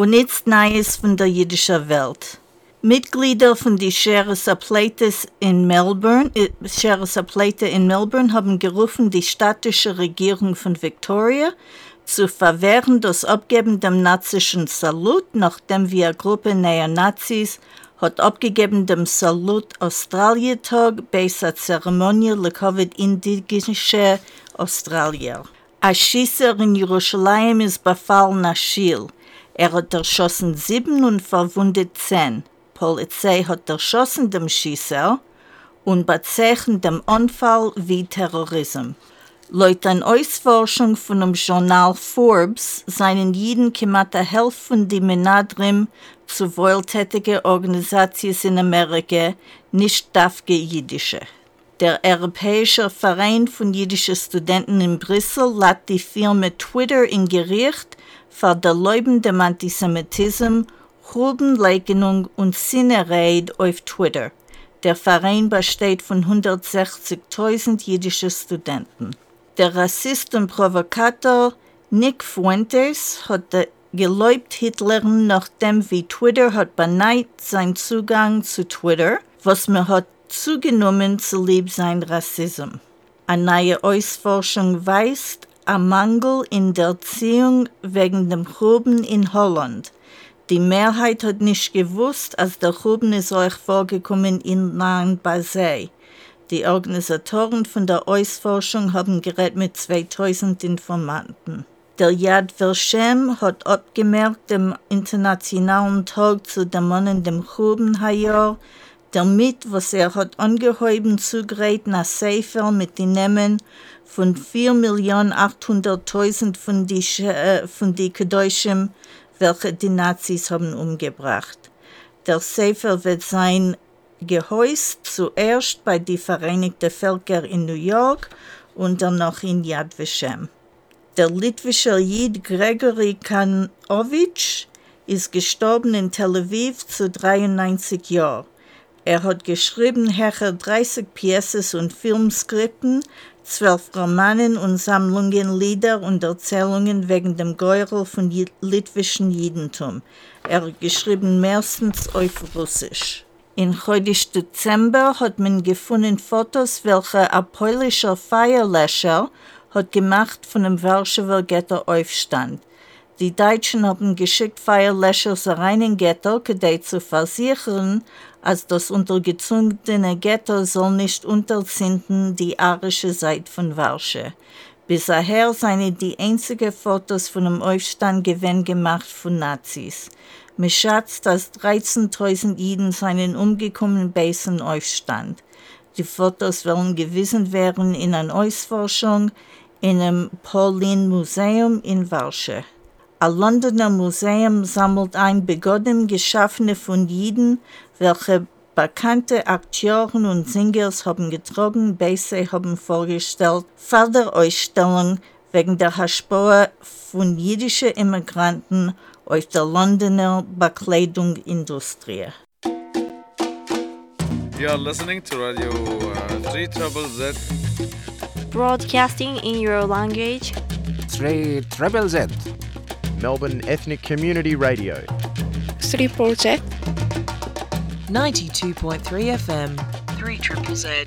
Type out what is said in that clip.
und nichts Neues von der jüdischen Welt. Mitglieder von die Sheriff's Plates in Melbourne, äh, Plate in Melbourne haben gerufen, die städtische Regierung von Victoria zu verwehren das Abgeben dem nazischen Salut, nachdem wir Gruppe Neonazis hat abgegeben dem Salut Australietag bei der Zeremonie le Covid indigenische Australier. Ein Schießer in Jerusalem ist befallen Schiel. Er hat erschossen sieben und verwundet zehn. Polizei hat erschossen dem Schießer und bezeichnet dem Unfall wie Terrorismus. Laut einer Ausforschung von dem Journal Forbes seien jeden knapp der Hälfte von den Menadrim zu wohltätigen Organisationen in Amerika nicht dafke jüdische. Der Europäische Verein von jüdischen Studenten in Brüssel lädt die Firma Twitter in Gericht für der Leuben dem Antisemitismus, Hubenleugnung und Sinnereid auf Twitter. Der Verein besteht von 160.000 jüdischen Studenten. Der Rassist und Provokator Nick Fuentes hat geläubt Hitler, nachdem wie Twitter hat beneid sein Zugang zu Twitter, was man hat zugenommen zu lieb sein Rassismus. Eine neue Ausforschung weist ein Mangel in der Erziehung wegen dem Gruben in Holland. Die Mehrheit hat nicht gewusst, als der Gruben ist euch vorgekommen in Nahen Basel. Die Organisatoren von der Ausforschung haben gerät mit 2000 Informanten. Der Yad Vashem hat abgemerkt dem internationalen Tag zu Dämonen dem Grubenhajar, damit, was er hat angehäuben zugerät nach Sefer mit den Namen von 4.800.000 von die, äh, von die Kedoshim, welche die Nazis haben umgebracht. Der Sefer wird sein gehäust zuerst bei die Vereinigten Völker in New York und dann noch in Yad Vashem. Der litwische Jid Gregory Kanowitsch ist gestorben in Tel Aviv zu 93 Jahren. Er hat geschrieben herre 30 Pieces und Filmskripten, zwölf Romanen und Sammlungen Lieder und Erzählungen wegen dem Geurel von litwischen Judentum. Er hat geschrieben meistens auf Russisch. In heute Dezember hat man gefunden Fotos, welche ein polnischer Feierlöscher hat gemacht von dem Warschauer Ghetto-Aufstand. Die Deutschen haben geschickt Feierlöscher rein in Ghetto, um zu versichern, als das untergezogene Ghetto soll nicht unterzinden die arische Seite von Warschau. Bisher seien die einzigen Fotos von dem Aufstand gewinn gemacht von Nazis. Man schätzt, dass 13.000 Jiden seien umgekommen bei diesem Aufstand. Die Fotos werden gewiesen werden in einer Ausforschung in einem Pauline-Museum in Warschau. Ein Londoner Museum sammelt ein begonnen geschaffene von Jiden, welche bekannte Akteuren und Singers haben getragen, Beise haben vorgestellt, Förderausstellung wegen der Haschboa von jüdischen Immigranten auf der Londoner Bekleidungsindustrie. You are listening to Radio uh, 3 Trouble Z. Broadcasting in your language. 3 Treble Z. Melbourne Ethnic Community Radio. 3 Project. 92.3 FM. 3 Triple Z.